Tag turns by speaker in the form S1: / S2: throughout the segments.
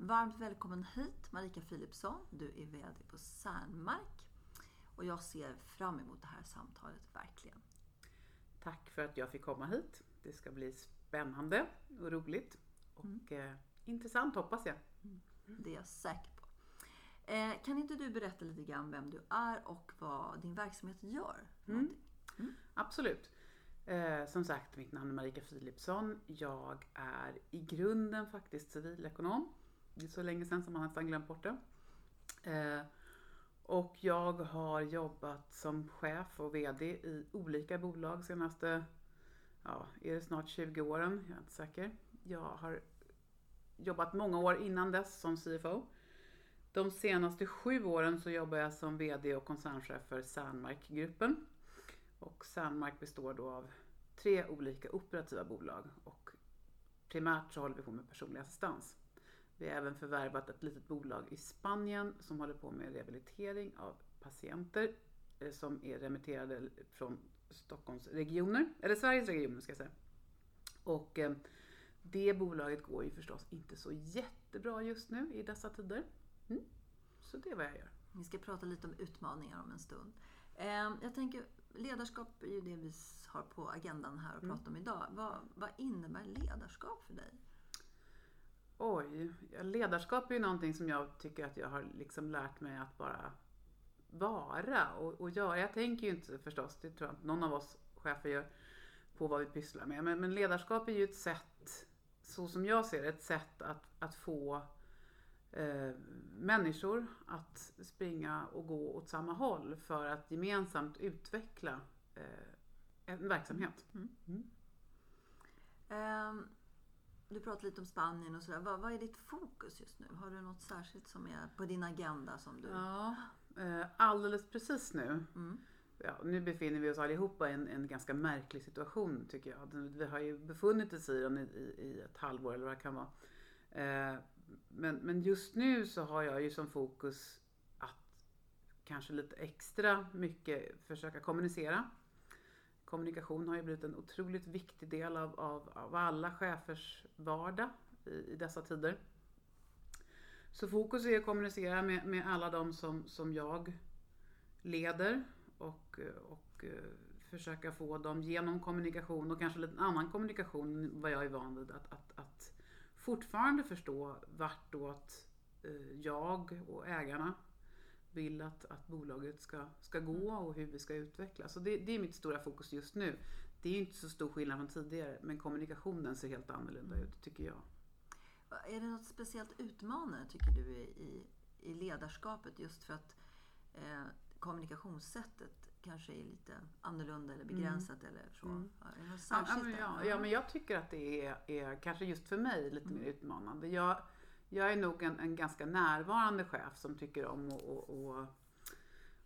S1: Varmt välkommen hit Marika Philipsson. Du är VD på Särnmark. Och jag ser fram emot det här samtalet verkligen.
S2: Tack för att jag fick komma hit. Det ska bli spännande och roligt. Och mm. eh, intressant hoppas jag. Mm.
S1: Det är jag säker på. Eh, kan inte du berätta lite grann vem du är och vad din verksamhet gör?
S2: Mm. mm. Absolut. Eh, som sagt, mitt namn är Marika Philipsson. Jag är i grunden faktiskt civilekonom. Det är så länge sedan som man nästan glömt bort det. Eh, och jag har jobbat som chef och VD i olika bolag senaste, ja, är det snart 20 åren? Jag är inte säker. Jag har jobbat många år innan dess som CFO. De senaste sju åren så jobbar jag som VD och koncernchef för Sandmark-gruppen. Och Sandmark består då av tre olika operativa bolag och primärt så håller vi på med personlig assistans. Vi har även förvärvat ett litet bolag i Spanien som håller på med rehabilitering av patienter eh, som är remitterade från Stockholms regioner, eller Sveriges regioner ska jag säga. Och eh, det bolaget går ju förstås inte så jättebra just nu i dessa tider. Mm. Så det är vad jag gör.
S1: Vi ska prata lite om utmaningar om en stund. Eh, jag tänker, ledarskap är ju det vi har på agendan här och mm. pratar om idag. Vad, vad innebär ledarskap för dig?
S2: Oj, ledarskap är ju någonting som jag tycker att jag har liksom lärt mig att bara vara och, och göra. Jag tänker ju inte förstås, det tror jag inte någon av oss chefer gör, på vad vi pysslar med. Men, men ledarskap är ju ett sätt, så som jag ser det, ett sätt att, att få eh, människor att springa och gå åt samma håll för att gemensamt utveckla eh, en verksamhet. Mm. Mm.
S1: Um du pratade lite om Spanien och sådär. Vad, vad, är ditt fokus just nu? Har du något särskilt som är på din agenda? som du...
S2: Ja, eh, alldeles precis nu. Mm. Ja, nu befinner vi oss allihopa i en, en ganska märklig situation tycker jag. Vi har ju befunnit oss i den i, i, ett halvår eller vad det kan vara. Eh, men, men just nu så har jag ju som fokus att kanske lite extra mycket försöka kommunicera kommunikation har ju blivit en otroligt viktig del av, av, av alla chefers vardag i, i, dessa tider. Så fokus är att kommunicera med, med alla de som, som jag leder och, och eh, försöka få dem genom kommunikation och kanske lite annan kommunikation än vad jag är van vid. Att, att, att fortfarande förstå vartåt eh, jag och ägarna vill att, att bolaget ska, ska gå och hur vi ska utvecklas. Så det, det är mitt stora fokus just nu. Det är inte så stor skillnad från tidigare men kommunikationen ser helt annorlunda ut tycker jag.
S1: Är det något speciellt utmanande tycker du i, i ledarskapet just för att eh, kommunikationssättet kanske är lite annorlunda eller begränsat mm. eller så? Mm.
S2: Ja, ja, men ja, ja, men jag tycker att det är, är kanske just för mig lite mm. mer utmanande. Jag, jag är nog en, en ganska närvarande chef som tycker om att och, och,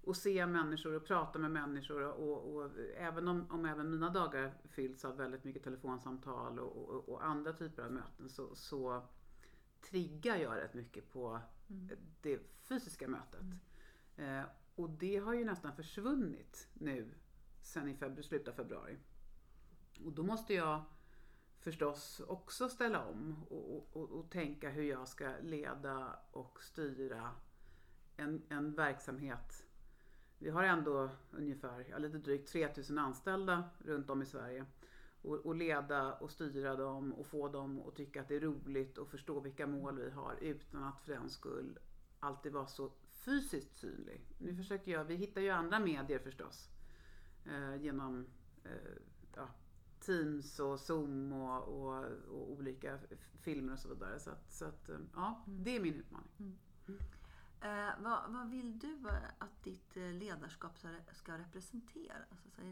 S2: och se människor och prata med människor. Och, och, även om, om även mina dagar fylls av väldigt mycket telefonsamtal och, och andra typer av möten så, så triggar jag rätt mycket på mm. det fysiska mötet. Mm. Eh, och det har ju nästan försvunnit nu sen i februari, slutet av februari. Och då måste jag förstås också ställa om och, och, och, tänka hur jag ska leda och styra en, en verksamhet. Vi har ändå ungefär, ja, lite drygt 3000 anställda runt om i Sverige. Och, och, leda och styra dem och få dem att tycka att det är roligt och förstå vilka mål vi har utan att för den skull alltid vara så fysiskt synlig. Nu försöker jag, vi hittar ju andra medier förstås. Eh, genom eh, ja, Teams och Zoom och, och, och, olika filmer och så vidare. Så, att, så att, eh, ja, det är min utmaning. Mm.
S1: Eh, vad, vad, vill du att ditt eh, ledarskap ska representera? Alltså, så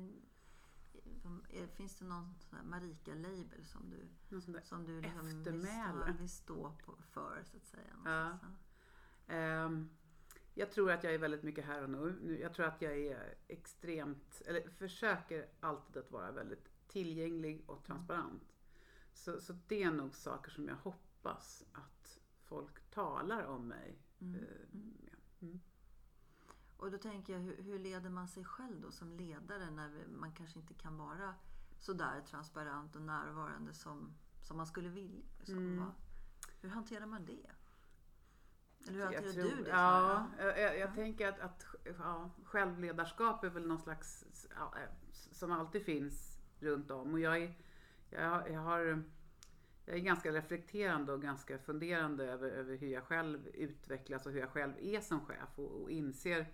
S1: är, finns det någon Marika-label som du,
S2: som du liksom stå,
S1: vill stå på, för? Så att säga?
S2: Ja. Um, jag tror att jag är väldigt mycket här och nu. Jag tror att jag är extremt, eller försöker alltid att vara väldigt tillgänglig och transparent. Så, så det är nog saker som jag hoppas att folk talar om mig. Mm. Eh, mm.
S1: Mm. Och då tänker jag, hur, hur, leder man sig själv då som ledare när man kanske inte kan vara så där transparent och närvarande som, som man skulle vilja? Liksom. Mm. Hur hanterar man det? Eller hur hanterar tror, du det?
S2: Ja, jag, jag, jag tänker att, att ja, självledarskap är väl någon slags, ja, eh, som alltid finns runt om. Och jag, är, jag, jag, har, jag är ganska reflekterande och ganska funderande över, över hur jag själv utvecklas och hur jag själv är som chef och, och inser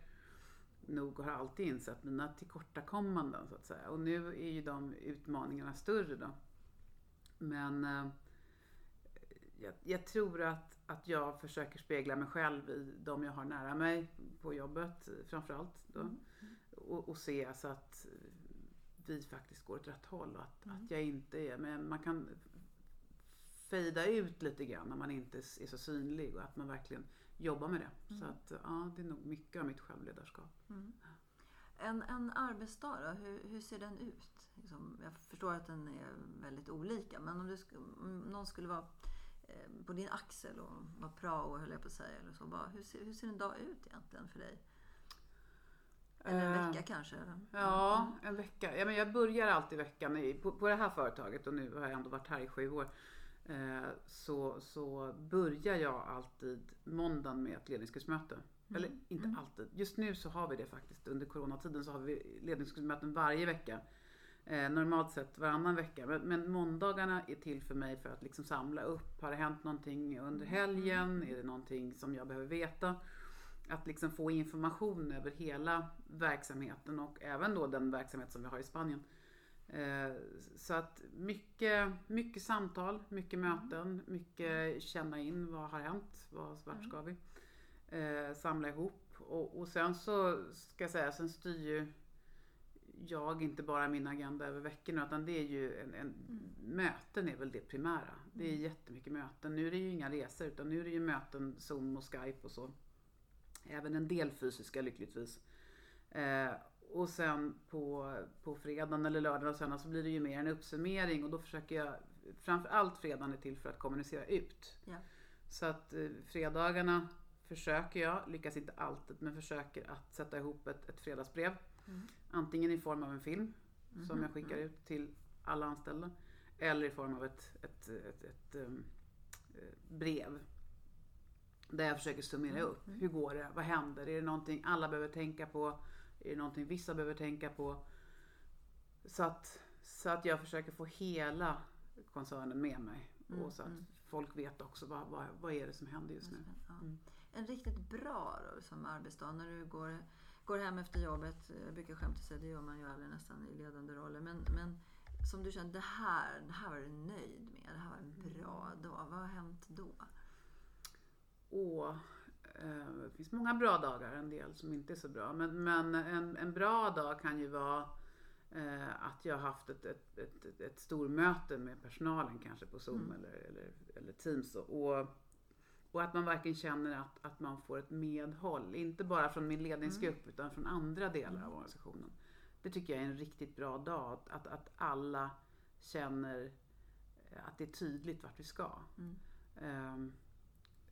S2: nog har alltid insett mina tillkortakommanden så att säga. Och nu är ju de utmaningarna större då. Men eh, jag, jag, tror att, att jag försöker spegla mig själv i de jag har nära mig på jobbet framförallt. Då. Mm. Och, och se så att vi faktiskt går åt rätt håll och att, mm. att jag inte är, men man kan fejda ut lite grann när man inte är så synlig och att man verkligen jobbar med det. Mm. Så att ja, det är nog mycket av mitt självledarskap. Mm.
S1: En, en arbetsdag då, hur, hur ser den ut? Liksom, jag förstår att den är väldigt olika men om, du, om någon skulle vara eh, på din axel och vara prao höll jag på att säga. Eller så, bara, hur, ser, hur ser en dag ut egentligen för dig? Eller en vecka eh, kanske?
S2: Ja, en vecka. Ja, men jag börjar alltid veckan i, på, på det här företaget och nu har jag ändå varit här i sju år. Eh, så, så börjar jag alltid måndagen med ett ledningsgruppsmöte. Mm. Eller inte mm. alltid. Just nu så har vi det faktiskt. Under coronatiden så har vi ledningsgruppsmöten varje vecka. Eh, normalt sett varannan vecka. Men, men måndagarna är till för mig för att liksom samla upp. Har det hänt någonting under mm. helgen? Mm. Är det någonting som jag behöver veta? Att liksom få information över hela verksamheten och även då den verksamhet som vi har i Spanien. Eh, så att mycket, mycket samtal, mycket möten, mycket känna in vad har hänt, vad, vart ska vi? Eh, samla ihop och, och sen så ska jag säga, sen styr ju jag inte bara min agenda över veckorna utan det är ju en, en mm. möten är väl det primära. Det är mm. jättemycket möten. Nu är det ju inga resor utan nu är det ju möten, Zoom och Skype och så. Även en del fysiska lyckligtvis. Eh, och sen på, på fredagen eller lördagen och söndagen så blir det ju mer en uppsummering och då försöker jag Framförallt fredagen är till för att kommunicera ut. Ja. Så att eh, fredagarna försöker jag, lyckas inte alltid, men försöker att sätta ihop ett, ett fredagsbrev. Mm. Antingen i form av en film mm. som jag skickar ut till alla anställda. Eller i form av ett, ett, ett, ett um, brev. Där jag försöker summera mm. upp. Hur går det? Vad händer? Är det någonting alla behöver tänka på? Är det någonting vissa behöver tänka på? Så att, så att jag försöker få hela koncernen med mig. Mm. Och så att mm. folk vet också vad, vad, vad är det som händer just nu.
S1: Mm. En riktigt bra då, som arbetsdag när du går, går hem efter jobbet. Jag brukar skämta säga det gör man ju aldrig nästan i ledande roller. Men, men som du känner, det här, det här var du nöjd med. Det här var en bra mm. dag. Vad har hänt då?
S2: Åh, Eh, det finns många bra dagar, en del som inte är så bra. Men, men en, en bra dag kan ju vara eh, att jag har haft ett, ett, ett, ett, ett stormöte med personalen kanske på Zoom mm. eller, eller, eller Teams. Och, och att man verkligen känner att, att man får ett medhåll. Inte bara från min ledningsgrupp mm. utan från andra delar av organisationen. Det tycker jag är en riktigt bra dag. Att, att alla känner att det är tydligt vart vi ska. Mm. Um,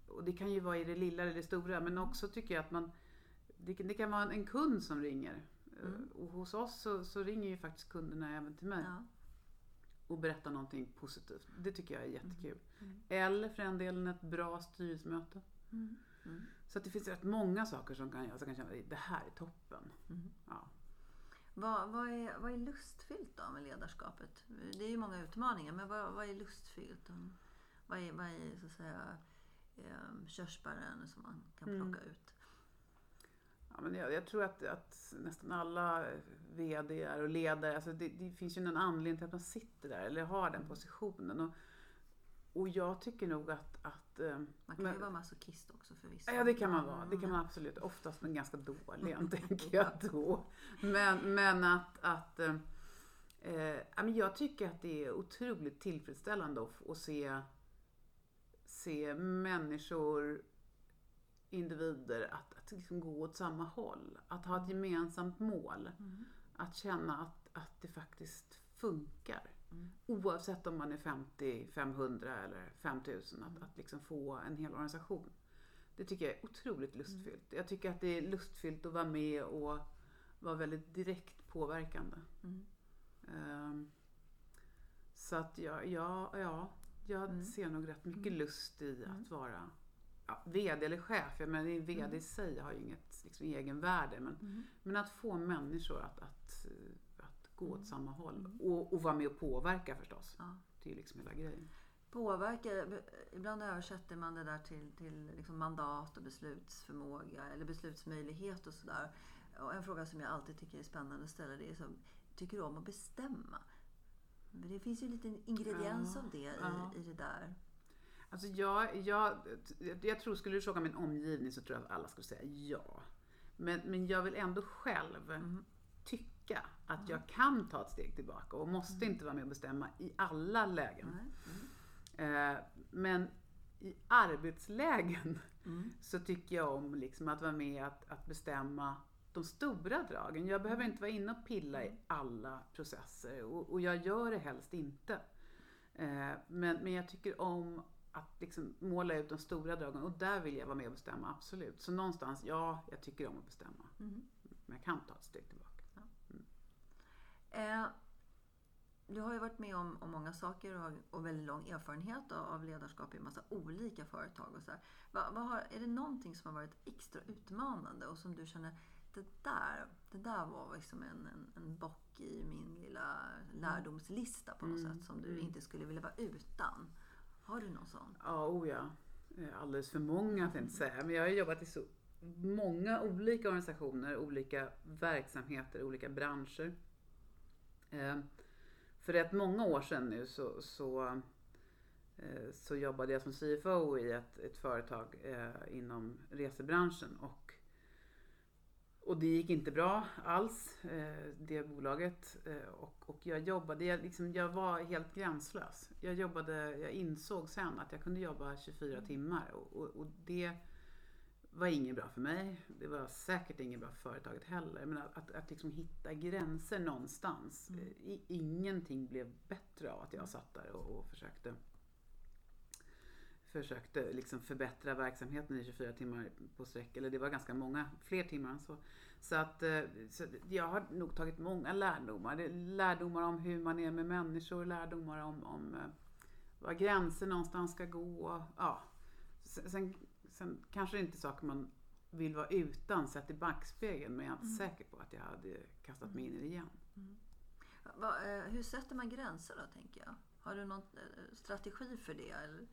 S2: och det kan ju vara i det lilla eller det stora men också tycker jag att man det, det kan vara en kund som ringer. Mm. Och hos oss så, så, ringer ju faktiskt kunderna även till mig. Ja. Och berättar någonting positivt. Det tycker jag är jättekul. Mm. mm. Eller för den delen ett bra styrelsemöte. Mm. mm. Så att det finns rätt många saker som kan, jag kan känna att det här är toppen. Mm. Ja.
S1: Vad, vad, är, vad är lustfyllt då med ledarskapet? Det är ju många utmaningar men vad, vad är lustfyllt? Vad är, vad är så att säga eh, körsbären som man kan mm. plocka mm. ut.
S2: Ja, men jag, jag tror att, att nästan alla VD och ledare, alltså det, det finns ju en anledning till att man sitter där eller har den positionen. Och, och jag tycker nog att... att eh,
S1: Man kan ju vara masochist också förvisso.
S2: Ja, det kan man vara. Det kan man absolut. Oftast men ganska dålig tänker jag då. Men, men att... att eh, eh, jag tycker att det är otroligt tillfredsställande att, att se, se människor, individer, att, att liksom gå åt samma håll. Att ha ett gemensamt mål.
S1: Mm.
S2: Att känna att, att det faktiskt funkar.
S1: Mm.
S2: Oavsett om man är 50, 500 eller 5000. Att, att liksom få en hel organisation. Det tycker jag är otroligt lustfyllt. Jag tycker att det är lustfyllt att vara med och vara väldigt direkt påverkande.
S1: Mm.
S2: Um, så att jag, ja, ja, jag
S1: Mm.
S2: ser nog rätt mycket
S1: Mm.
S2: lust i
S1: Mm.
S2: att vara ja, VD eller chef. Jag menar, en VD
S1: Mm.
S2: i sig har ju inget liksom, egenvärde. Men,
S1: Mm.
S2: men att få människor att, att, att gå åt
S1: Mm.
S2: samma håll.
S1: Mm.
S2: Och, och vara med och påverka förstås.
S1: Ja.
S2: Det är ju liksom hela grejen.
S1: Påverka, ibland översätter man det där till, till liksom mandat och beslutsförmåga eller beslutsmöjlighet och sådär. Och en fråga som jag alltid tycker är spännande att ställa det är så, tycker du om att bestämma? Det finns ju en liten ingrediens
S2: Ja,
S1: av det i,
S2: ja.
S1: i det där.
S2: Alltså jag, jag, jag tror, skulle du fråga min omgivning så tror jag att alla skulle säga ja. Men, men jag vill ändå själv
S1: Mm.
S2: tycka att jag kan ta ett steg tillbaka och måste inte vara med och bestämma i alla lägen.
S1: Mm.
S2: Eh, men i arbetslägen
S1: Mm.
S2: så tycker jag om liksom att vara med att, att bestämma de stora dragen. Jag behöver inte vara inne och pilla i alla processer och, och jag gör det helst inte. Eh, men, men jag tycker om att liksom måla ut de stora dragen och där vill jag vara med och bestämma, absolut. Så någonstans, ja, jag tycker om att bestämma.
S1: Mm.
S2: Men jag kan ta ett steg tillbaka.
S1: Eh, du har ju varit med om, om många saker och har och väldigt lång erfarenhet av, av ledarskap i en massa olika företag. Och så. Va, vad har, är det någonting som har varit extra utmanande och som du känner det där, det där var liksom en, en, en bock i min lilla lärdomslista på något
S2: Mm.
S1: sätt som du
S2: Mm.
S1: inte skulle vilja vara utan. Har du någon sån?
S2: Ja, oh ja. Alldeles för många tänkte jag säga. Men jag har jobbat i så många olika organisationer, olika verksamheter, olika branscher. Eh, För rätt många år sedan nu så, så, eh, så jobbade jag som CFO i ett, ett företag eh, inom resebranschen. Och, och det gick inte bra alls, eh, det bolaget. Eh, och, och jag jobbade, jag, liksom, jag var helt gränslös. Jag, jobbade, jag insåg sen att jag kunde jobba 24 timmar och, och, och det var inget bra för mig. Det var säkert inget bra för företaget heller. Men att, att, att liksom hitta gränser någonstans.
S1: Mm.
S2: Eh, I, ingenting blev bättre av att jag satt där och, och försökte försökte liksom förbättra verksamheten i 24 timmar på sträck. Eller det var ganska många, fler timmar än så. Så att eh, så jag har nog tagit många lärdomar. Lärdomar om hur man är med människor, lärdomar om, om eh, var gränser någonstans ska gå. Ja. Sen, sen, kanske det inte är saker man vill vara utan sett i backspegeln men jag är inte
S1: Mm.
S2: säker på att jag hade kastat mig in i det igen.
S1: Va, eh, hur sätter man gränser då, tänker jag? Har du någon strategi för det? Eller,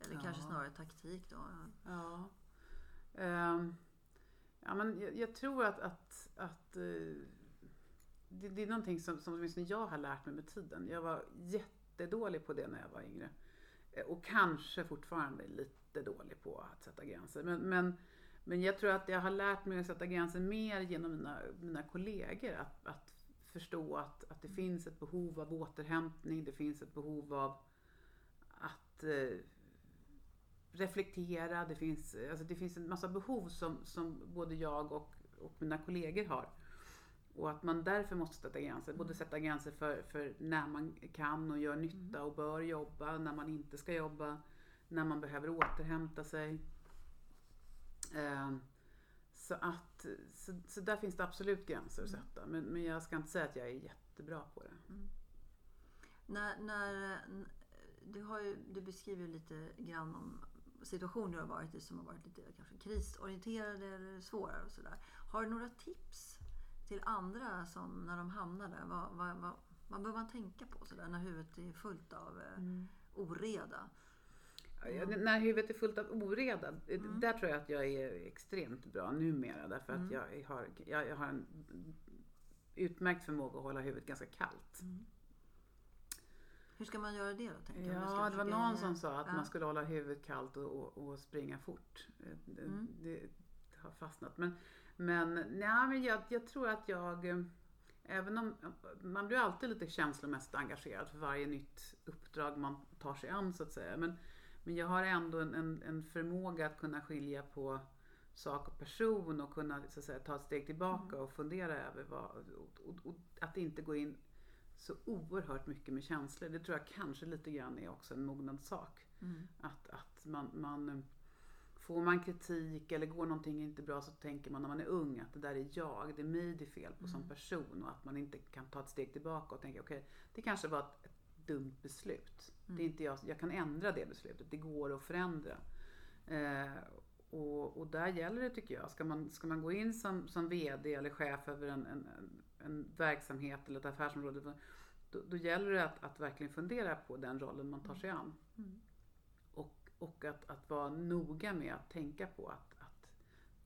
S1: eller
S2: Ja.
S1: kanske snarare taktik då?
S2: Ja. Ehm, ja men jag, jag tror att, att, att eh, det, det är någonting som, som åtminstone jag har lärt mig med tiden. Jag var jättedålig på det när jag var yngre. Eh, Och kanske fortfarande lite dålig på att sätta gränser. Men, men, men jag tror att jag har lärt mig att sätta gränser mer genom mina, mina kollegor. Att, att förstå att, att det finns ett behov av återhämtning. Det finns ett behov av att eh, reflektera. Det finns, alltså det finns en massa behov som, som både jag och, och mina kollegor har. Och att man därför måste sätta gränser. Både sätta gränser för, för när man kan och gör nytta och bör jobba, när man inte ska jobba, när man behöver återhämta sig. Eh, så att så, så där finns det absolut gränser att sätta. Men, men jag ska inte säga att jag är jättebra på det.
S1: När, när, n- du, har ju, du beskriver lite grann om situationer du har varit i som har varit lite kanske krisorienterade eller svårare och sådär. Har du några tips till andra som när de hamnar där? Vad, vad, vad, vad bör man tänka på sådär när huvudet är fullt av eh, oreda?
S2: Ja. När huvudet är fullt av oreda, mm. där tror jag att jag är extremt bra numera. Därför att mm. jag, har, jag, jag, har en utmärkt förmåga att hålla huvudet ganska kallt.
S1: Hur ska man göra det då?
S2: Tänker ja, det var någon som sa att ja. man skulle hålla huvudet kallt och, och, och springa fort. Det, mm. det, har fastnat. Men, men, nej, men jag, jag tror att jag Även om man blir alltid lite känslomässigt engagerad för varje nytt uppdrag man tar sig an så att säga. Men, men jag har ändå en, en, en förmåga att kunna skilja på sak och person och kunna så att säga, ta ett steg tillbaka mm. och fundera över vad, och, och, och, att inte gå in så oerhört mycket med känslor. Det tror jag kanske lite grann är också en mognadssak. Mm. Att, att man, man Får man kritik eller går någonting inte bra så tänker man när man är ung att det där är jag, det är mig det är fel på mm. som person och att man inte kan ta ett steg tillbaka och tänka okej, okay, det kanske var ett, ett dumt beslut. Mm. Det är inte jag, jag kan ändra det beslutet, det går att förändra. Eh, och, och, där gäller det tycker jag, ska man, ska man gå in som, som VD eller chef över en, en, en verksamhet eller ett affärsområde då, då gäller det att, att, verkligen fundera på den rollen man tar sig an. Mm. Och att, att vara noga med att tänka på att, att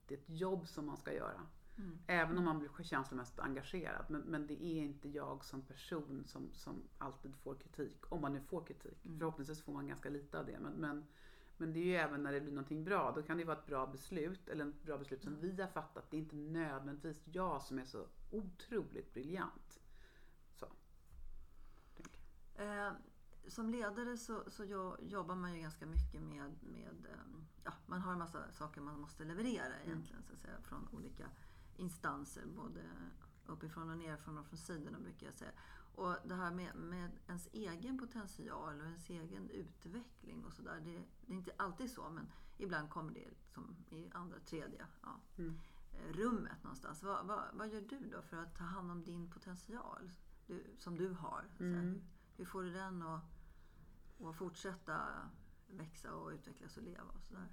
S2: det är ett jobb som man ska göra. Mm. Även om man blir känslomässigt engagerad. Men, men, det är inte jag som person som, som alltid får kritik. Om man nu får kritik. Mm. Förhoppningsvis får man ganska lite av det. Men, men, men, det är ju även när det blir någonting bra. Då kan det vara ett bra beslut. Eller ett bra beslut som mm. vi har fattat. Det är inte nödvändigtvis jag som är så otroligt briljant. Så.
S1: Eh, som ledare så, så jobbar man ju ganska mycket med, med ehm, ja, man har en massa saker man måste leverera mm. egentligen så att säga, från olika instanser. Både uppifrån och nerifrån och från sidorna brukar jag säga. Och det här med, med ens egen potential och ens egen utveckling och sådär. Det, det, är inte alltid så men ibland kommer det som i andra, tredje ja, mm. Eh, rummet någonstans. Vad, vad, vad, gör du då för att ta hand om din potential du, som du har? Mm. Hur får du den att och fortsätta växa och utvecklas och leva och sådär.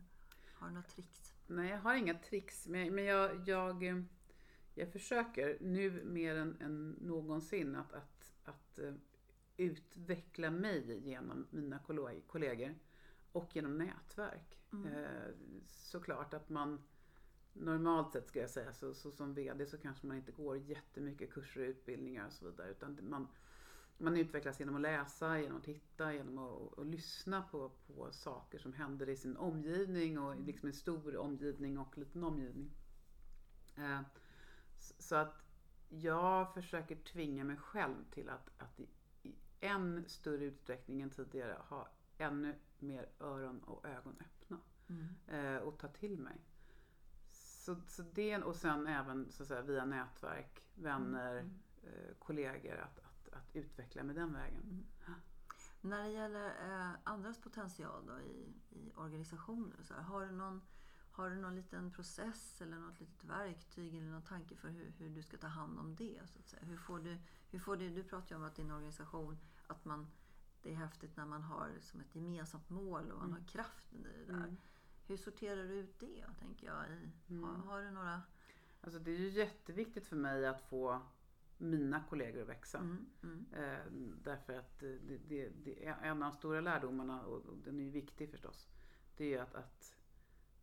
S1: Har du några tricks?
S2: Nej, jag har inga tricks. Men, men jag, jag, jag försöker nu mer än, än någonsin att, att, att uh, utveckla mig genom mina kollegor och genom nätverk. Mm. Uh, såklart att man Normalt sett ska jag säga så, så som VD så kanske man inte går jättemycket kurser och utbildningar och så vidare. Utan man, man utvecklas genom att läsa, genom att titta, genom att, att lyssna på, på saker som händer i sin omgivning och mm. liksom en stor omgivning och liten omgivning. Eh, så att jag försöker tvinga mig själv till att, att i, i än större utsträckning än tidigare ha ännu mer öron och ögon öppna. Mm. Eh, och ta till mig. Så, så det, och sen även så att säga, via nätverk, vänner, mm. eh, kollegor. Att, att utveckla med den vägen. Mm.
S1: När det gäller eh, andras potential då, i, i organisationer, så här, har, du någon, har du någon liten process eller något litet verktyg eller någon tanke för hur, hur du ska ta hand om det? Så att säga? Hur får du, hur får du, du pratar ju om att din organisation, att man, det är häftigt när man har som ett gemensamt mål och man mm. har kraften i det där. Hur sorterar du ut det, tänker jag? I, har, mm. har, du några...
S2: Alltså det är ju jätteviktigt för mig att få mina kollegor att växa. Mm, mm. Eh, därför att det, det, det, är en av de stora lärdomarna, och, den är ju viktig förstås, det är ju att, att,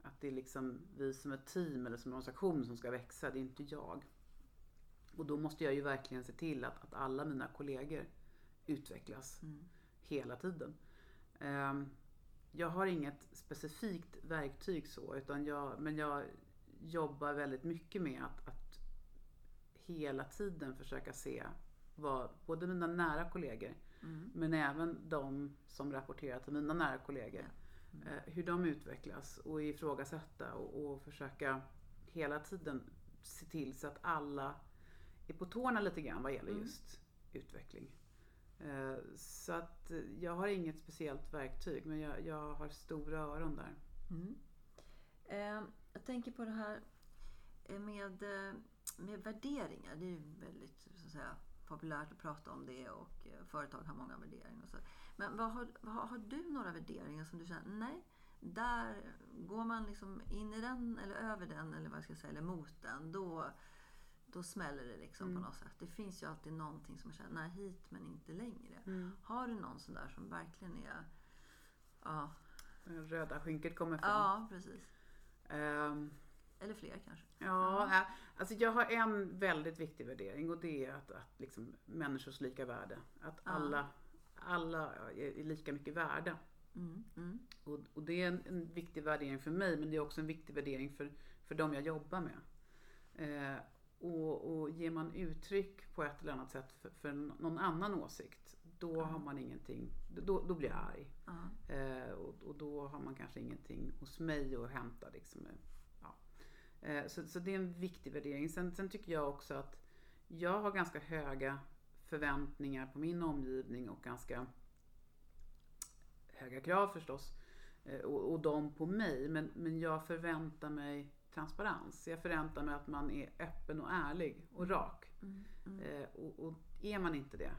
S2: att det är liksom vi som ett team eller som en organisation som ska växa, det är inte jag. Och då måste jag ju verkligen se till att, att alla mina kollegor utvecklas mm. hela tiden. Eh, jag har inget specifikt verktyg så, utan jag, men jag jobbar väldigt mycket med att, att hela tiden försöka se vad både mina nära kollegor mm. men även de som rapporterar till mina nära kollegor. Mm. Eh, hur de utvecklas och ifrågasätta och, och försöka hela tiden se till så att alla är på tårna lite grann vad gäller mm. just utveckling. Eh, så att eh, jag har inget speciellt verktyg men jag, jag har stora öron där. Mm.
S1: Eh, jag tänker på det här med med värderingar. Det är ju väldigt så att säga, populärt att prata om det och företag har många värderingar. Och så. Men vad har, vad, har du några värderingar som du känner, nej, där går man liksom in i den eller över den eller vad ska jag säga, eller mot den. Då, då smäller det liksom mm. på något sätt. Det finns ju alltid någonting som man känner, nej hit men inte längre. Mm. Har du någon sån där som verkligen är, ja,
S2: röda skynket kommer från.
S1: Ja, precis.
S2: Ehm,
S1: Eller fler kanske.
S2: Ja, alltså jag har en väldigt viktig värdering och det är att, att liksom människors lika värde. Att
S1: Ja.
S2: alla, alla är är lika mycket värda.
S1: Mm, mm,
S2: Och, och det är en, en viktig värdering för mig men det är också en viktig värdering för, för de jag jobbar med. Eh, och, och ger man uttryck på ett eller annat sätt för, för någon annan åsikt då har man ingenting, då, då blir jag arg.
S1: ja.
S2: Eh, och, och då har man kanske ingenting hos mig att hämta. Liksom. Ja. Eh, så, så det är en viktig värdering. Sen, sen tycker jag också att jag har ganska höga förväntningar på min omgivning och ganska höga krav förstås. Eh, och, och de på mig. Men, men jag förväntar mig transparens. Jag förväntar mig att man är öppen och ärlig och rak.
S1: Mm, mm.
S2: Eh, och, och är man inte det,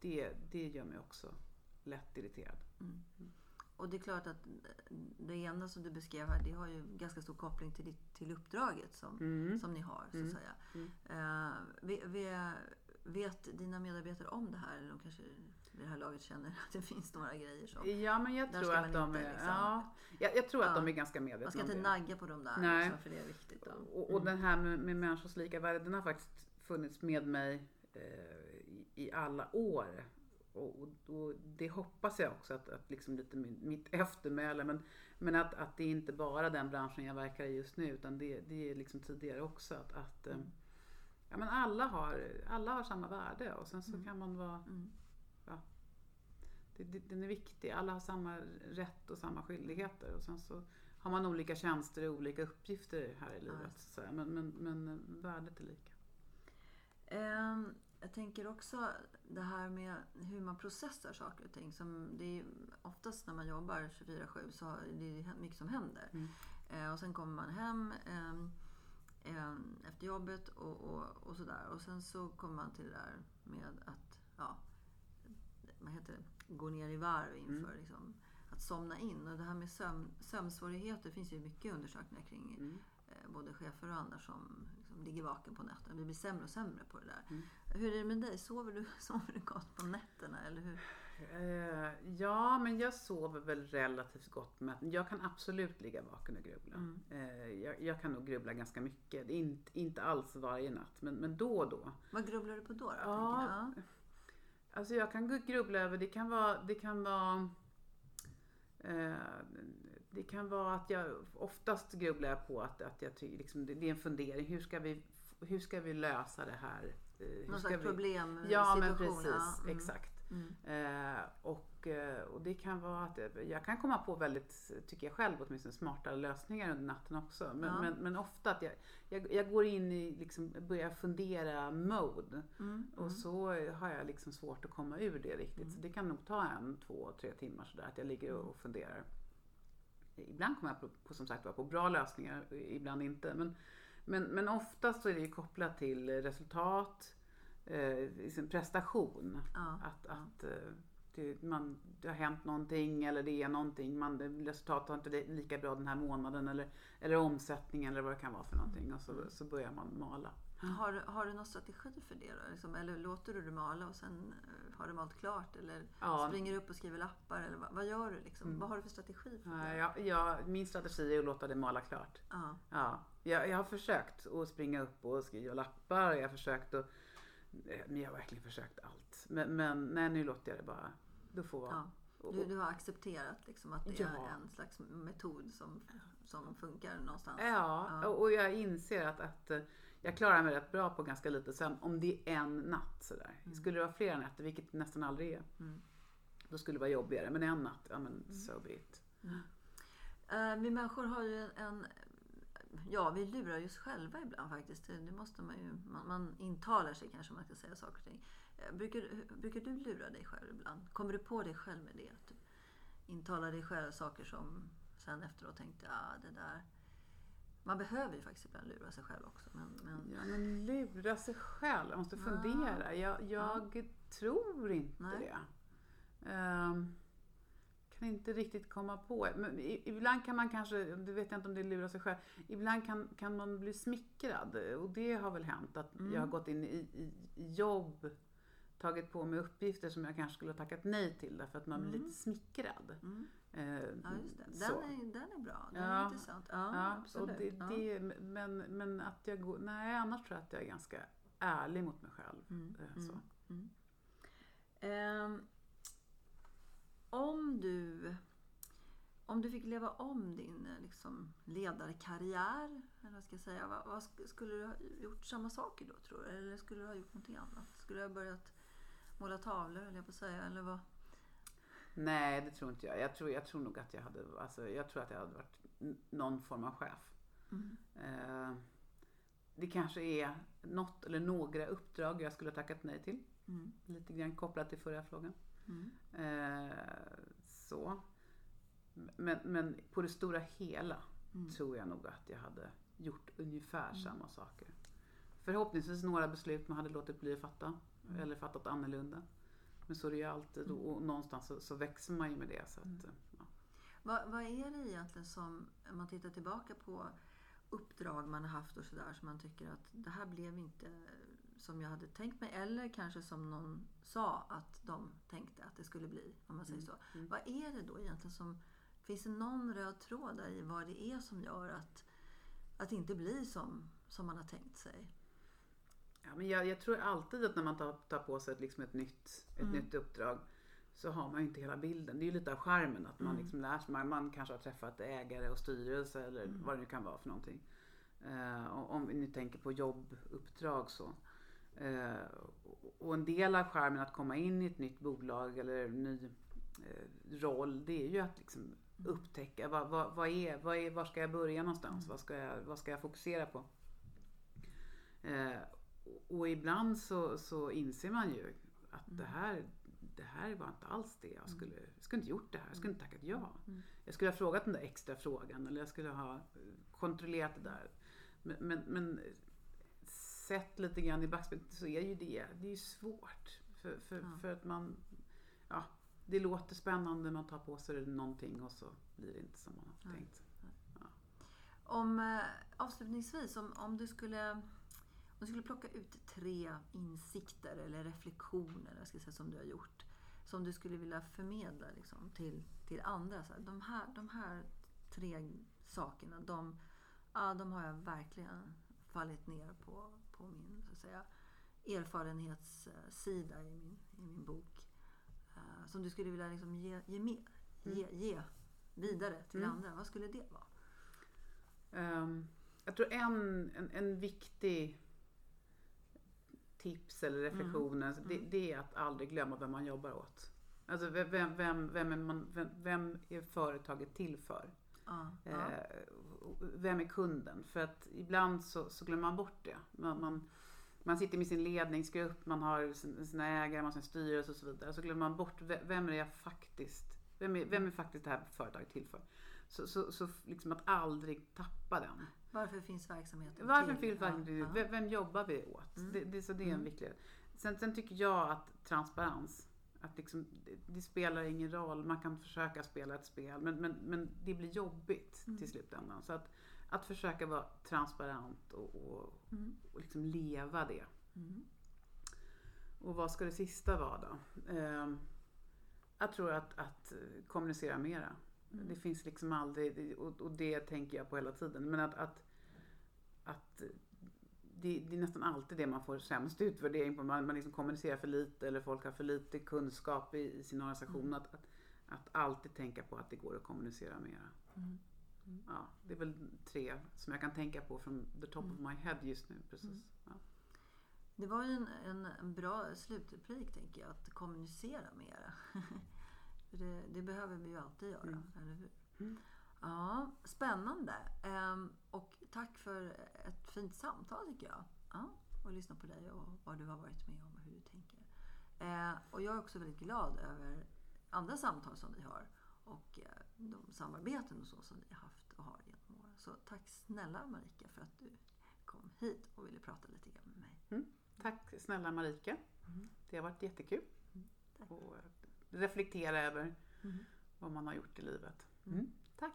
S2: det, det gör mig också lätt irriterad.
S1: Och det är klart att det ena som du beskrev här, det har ju ganska stor koppling till, ditt, till uppdraget som,
S2: Mm.
S1: som ni har. så att
S2: Mm.
S1: säga.
S2: Mm.
S1: Eh, ve- ve- vet dina medarbetare om det här? Eller de kanske vid det här laget känner att det finns några grejer som...
S2: Ja, men jag tror att de är,
S1: liksom-
S2: ja, jag, jag tror att
S1: Ja.
S2: de är ganska medvetna
S1: Man ska inte nagga på dem där,
S2: Nej.
S1: liksom, för det är viktigt. Då.
S2: Och, och den här med, med människors lika värde, den har faktiskt funnits med mig eh, i, i alla år. Och, och, och det hoppas jag också att, att liksom lite min, mitt eftermäle, men, men att, att det är inte bara den branschen jag verkar i just nu, utan det, det är liksom tidigare också. Att, att eh, ja, men alla, har, alla har samma värde och sen så kan man vara
S1: Mm.
S2: det, det, den är viktig. Alla har samma rätt och samma skyldigheter. Och sen så har man olika tjänster och olika uppgifter här i livet.
S1: Ja.
S2: så. Men, men, men värdet är lika.
S1: Ehm, jag tänker också det här med hur man processar saker och ting. Som det är, oftast när man jobbar 24-7 så är det mycket som händer.
S2: Mm.
S1: Eh, och sen kommer man hem ehm, ehm, jobbet och, och, och sådär. Och sen så kommer man till det där med att ja, vad heter det? gå ner i varv inför
S2: Mm.
S1: liksom, att somna in. Och det här med sömn, sömnsvårigheter finns ju mycket undersökningar kring
S2: Mm.
S1: eh, både chefer och andra som liksom ligger vaken på nätterna. Vi blir sämre och sämre på det där.
S2: Mm.
S1: Hur är det med dig? Sover du, sover du gott på nätterna? Eller hur?
S2: Eh, ja, men jag sover väl relativt gott. Men jag kan absolut ligga vaken och grubbla.
S1: Mm.
S2: Eh, jag, jag kan nog grubbla ganska mycket. Är inte, alls varje natt, men, men då och då.
S1: Vad grubblar du på då? då
S2: Ja,
S1: jag?
S2: Alltså jag kan grubbla över, det kan vara, det kan vara eh, det kan vara att jag oftast grubblar jag på att, att jag liksom, det, det är en fundering. Hur ska vi, hur ska vi lösa det här? Eh, hur
S1: Någon slags
S2: vi-
S1: problemsituation?
S2: Ja men
S1: ja.
S2: precis,
S1: Mm.
S2: exakt.
S1: Mm.
S2: Eh, och, eh, och det kan vara att jag, kan komma på väldigt, tycker jag själv åtminstone, smartare lösningar under natten också. Men,
S1: Ja.
S2: men, men ofta att jag, jag, jag går in i, liksom, börjar fundera mode.
S1: Mm.
S2: Och så har jag liksom svårt att komma ur det riktigt. Så det kan nog ta en, två, tre timmar sådär att jag ligger och och funderar. Ibland kommer jag på, på som sagt på bra lösningar, ibland inte. Men, men, men oftast så är det ju kopplat till resultat, eh, liksom prestation.
S1: Ja.
S2: Att, att eh, det, man, det har hänt någonting eller det är någonting. Man, resultatet har inte lika bra den här månaden eller, eller omsättningen eller vad det kan vara för någonting. Och så, så börjar man mala.
S1: Har, har du någon strategi för det då? Liksom, eller låter du det mala och sen eh, har du malt klart? Eller
S2: Ja. Mm.
S1: springer du upp och skriver lappar? Eller vad, vad gör du? Liksom? Vad har du för strategi för
S2: Ja,
S1: det?
S2: jag, jag, min strategi är att låta det mala klart.
S1: Ja.
S2: Ja, jag, jag har försökt att springa upp och skriva lappar. Jag har försökt att... eh, Men jag har verkligen försökt allt. Men, men nej, nu låter jag det bara... Du får vara.
S1: Ja. Du, du har accepterat liksom att det
S2: Ja.
S1: är en slags metod som, som funkar någonstans?
S2: Ja,
S1: Ja.
S2: och jag inser att, att eh, jag klarar mig rätt bra på ganska lite sömn. Om det är en natt sådär. Skulle det vara flera nätter, vilket det nästan aldrig är.
S1: Mm.
S2: Då skulle det vara jobbigare. Men en natt, ja men so be it.
S1: Eh, vi människor har ju en... Ja, vi lurar ju oss själva ibland faktiskt. Det måste man ju... Man, man intalar sig kanske om man ska säga saker och ting. Eh, Brukar, brukar du lura dig själv ibland? Kommer du på dig själv med det? Att du intalar dig själv saker som sen efteråt tänkte, ja det där... Man behöver ju faktiskt ibland lura sig själv också. Men, men,
S2: Ja men lura sig själv, jag måste fundera. Jag, jag tror inte
S1: Nej.
S2: det. Ehm, kan inte riktigt komma på. Men ibland kan man kanske, det vet jag inte om det är lura sig själv, ibland kan, kan man bli smickrad. Och det har väl hänt att jag har gått in i, i, i jobb, tagit på mig uppgifter som jag kanske skulle ha tackat nej till därför att man blir lite smickrad.
S1: Mm.
S2: Eh,
S1: Ja, just det. Den,
S2: så.
S1: är, den är bra. Den
S2: Ja.
S1: är intressant. Ja,
S2: Ja,
S1: absolut.
S2: det,
S1: ja.
S2: det, men, men att jag går, nej annars tror jag att jag är ganska ärlig mot mig själv.
S1: Mm,
S2: Eh, Så.
S1: mm. Om du om du fick leva om din liksom, ledarkarriär, eller vad ska jag säga, vad, vad sk- skulle du ha gjort samma saker då tror du? Eller skulle du ha gjort någonting annat? Skulle du ha börjat måla tavlor, höll jag på att säga, eller vad?
S2: Nej, det tror inte jag. Jag tror, jag tror nog att jag hade, alltså, jag tror att jag hade varit någon form av chef.
S1: Mm.
S2: Eh, det kanske är något eller några uppdrag jag skulle ha tackat nej till.
S1: Mm.
S2: Lite grann kopplat till förra frågan.
S1: Mm.
S2: Eh, så. Men, men på det stora hela
S1: Mm.
S2: tror jag nog att jag hade gjort ungefär samma saker. Förhoppningsvis några beslut man hade låtit bli att fatta.
S1: Mm.
S2: Eller fattat annorlunda. Men så är det ju alltid och, och någonstans så, så växer man ju med det. Så
S1: Mm.
S2: att, ja.
S1: Vad, vad är det egentligen som, om man tittar tillbaka på uppdrag man har haft och sådär som man tycker att det här blev inte som jag hade tänkt mig eller kanske som någon sa att de tänkte att det skulle bli, om man säger så.
S2: Mm.
S1: Vad är det då egentligen som, finns det någon röd tråd där i vad det är som gör att, att det inte blir som, som man har tänkt sig?
S2: Ja, men jag, jag tror alltid att när man tar, tar på sig ett, liksom ett, nytt, ett
S1: Mm.
S2: nytt uppdrag så har man ju inte hela bilden. Det är ju lite av charmen att man
S1: Mm.
S2: liksom lär sig. Man, man kanske har träffat ägare och styrelse eller
S1: Mm.
S2: vad det nu kan vara för någonting. Eh, om vi nu tänker på jobbuppdrag så. Eh, och- en del av charmen att komma in i ett nytt bolag eller en ny eh, roll det är ju att liksom
S1: Mm.
S2: upptäcka vad, vad, vad, är, vad är, var ska jag börja någonstans?
S1: Mm.
S2: Vad, ska jag, vad ska jag fokusera på? Eh, och- ibland så, så inser man ju att det här, det här var inte alls det jag skulle, jag skulle inte gjort det här, jag skulle inte tackat ja.
S1: Mm.
S2: Jag skulle ha frågat den där extra frågan eller jag skulle ha kontrollerat det där. Men, men, men sett lite grann i backspegeln så är ju det, det är ju svårt. För, för,
S1: Ja.
S2: för att man, ja, det låter spännande, man tar på sig någonting och så blir det inte som man har
S1: Nej.
S2: tänkt.
S1: Om, eh, avslutningsvis, om, om, du skulle, om du skulle plocka ut tre insikter eller reflektioner jag ska säga, som du har gjort. Som du skulle vilja förmedla liksom, till, till andra. Så här, de, här, de här tre sakerna, de, ja, de har jag verkligen fallit ner på, på min så att säga, erfarenhetssida i min, i min bok. Eh, som du skulle vilja liksom ge, ge mer, ge, ge vidare till
S2: Mm.
S1: andra. Vad skulle det vara?
S2: Ehm, jag tror en, en, en viktig tips eller reflektioner,
S1: Mm.
S2: det, det är att aldrig glömma vem man jobbar åt. Alltså vem, vem, vem, vem, är, man, vem, vem är företaget till för? Eh, och vem är kunden? För att ibland så, så glömmer man bort det. Man, man, man sitter med sin ledningsgrupp, man har sin- sina ägare, man har sin styrelse och så vidare. Så glömmer man bort ve- vem är jag faktiskt, vem är, vem är faktiskt det här företaget till för? Så, så, så liksom att aldrig tappa den.
S1: Varför finns verksamheten
S2: Varför
S1: till?
S2: finns verkligen
S1: Ja,
S2: vem, vem jobbar vi åt?
S1: Mm.
S2: Det, det, så det är en
S1: Mm.
S2: viktig sen, sen tycker jag att transparens, att liksom, det, det spelar ingen roll. Man kan försöka spela ett spel men, men, men det blir jobbigt
S1: Mm.
S2: till slutändan. Så att, att försöka vara transparent och, och.
S1: Mm.
S2: och liksom leva det.
S1: Mm.
S2: Och vad ska det sista vara då? Ehm, jag tror att, att eh, kommunicera mera.
S1: Mm.
S2: Det finns liksom aldrig, och, och det tänker jag på hela tiden. Men att, att det, det är nästan alltid det man får sämst utvärdering på. Man, man liksom kommunicerar för lite eller folk har för lite kunskap i, i sin organisation.
S1: Mm.
S2: Att, att, att alltid tänka på att det går att kommunicera mera.
S1: Mm.
S2: Ja, det är väl tre som jag kan tänka på från the top of
S1: Mm.
S2: my head just nu. Precis.
S1: Mm.
S2: Ja.
S1: Det var ju en, en, bra slutreplik tänker jag, att kommunicera mera. Det, det behöver vi ju alltid göra,
S2: Mm.
S1: eller hur?
S2: Mm.
S1: Ja, spännande. Ehm, och tack för ett fint samtal tycker jag. Ja, och lyssna på dig och vad du har varit med om och hur du tänker. Eh, och jag är också väldigt glad över andra samtal som vi har och eh, de samarbeten och så som vi har haft och har genom åren. Så tack snälla Marika för att du kom hit och ville prata lite grann med mig.
S2: Tack snälla Marika.
S1: Mm.
S2: Det har varit jättekul.
S1: Mm, tack.
S2: Och reflektera över
S1: Mm.
S2: vad man har gjort i livet.
S1: Mm.
S2: Mm.
S1: Tack.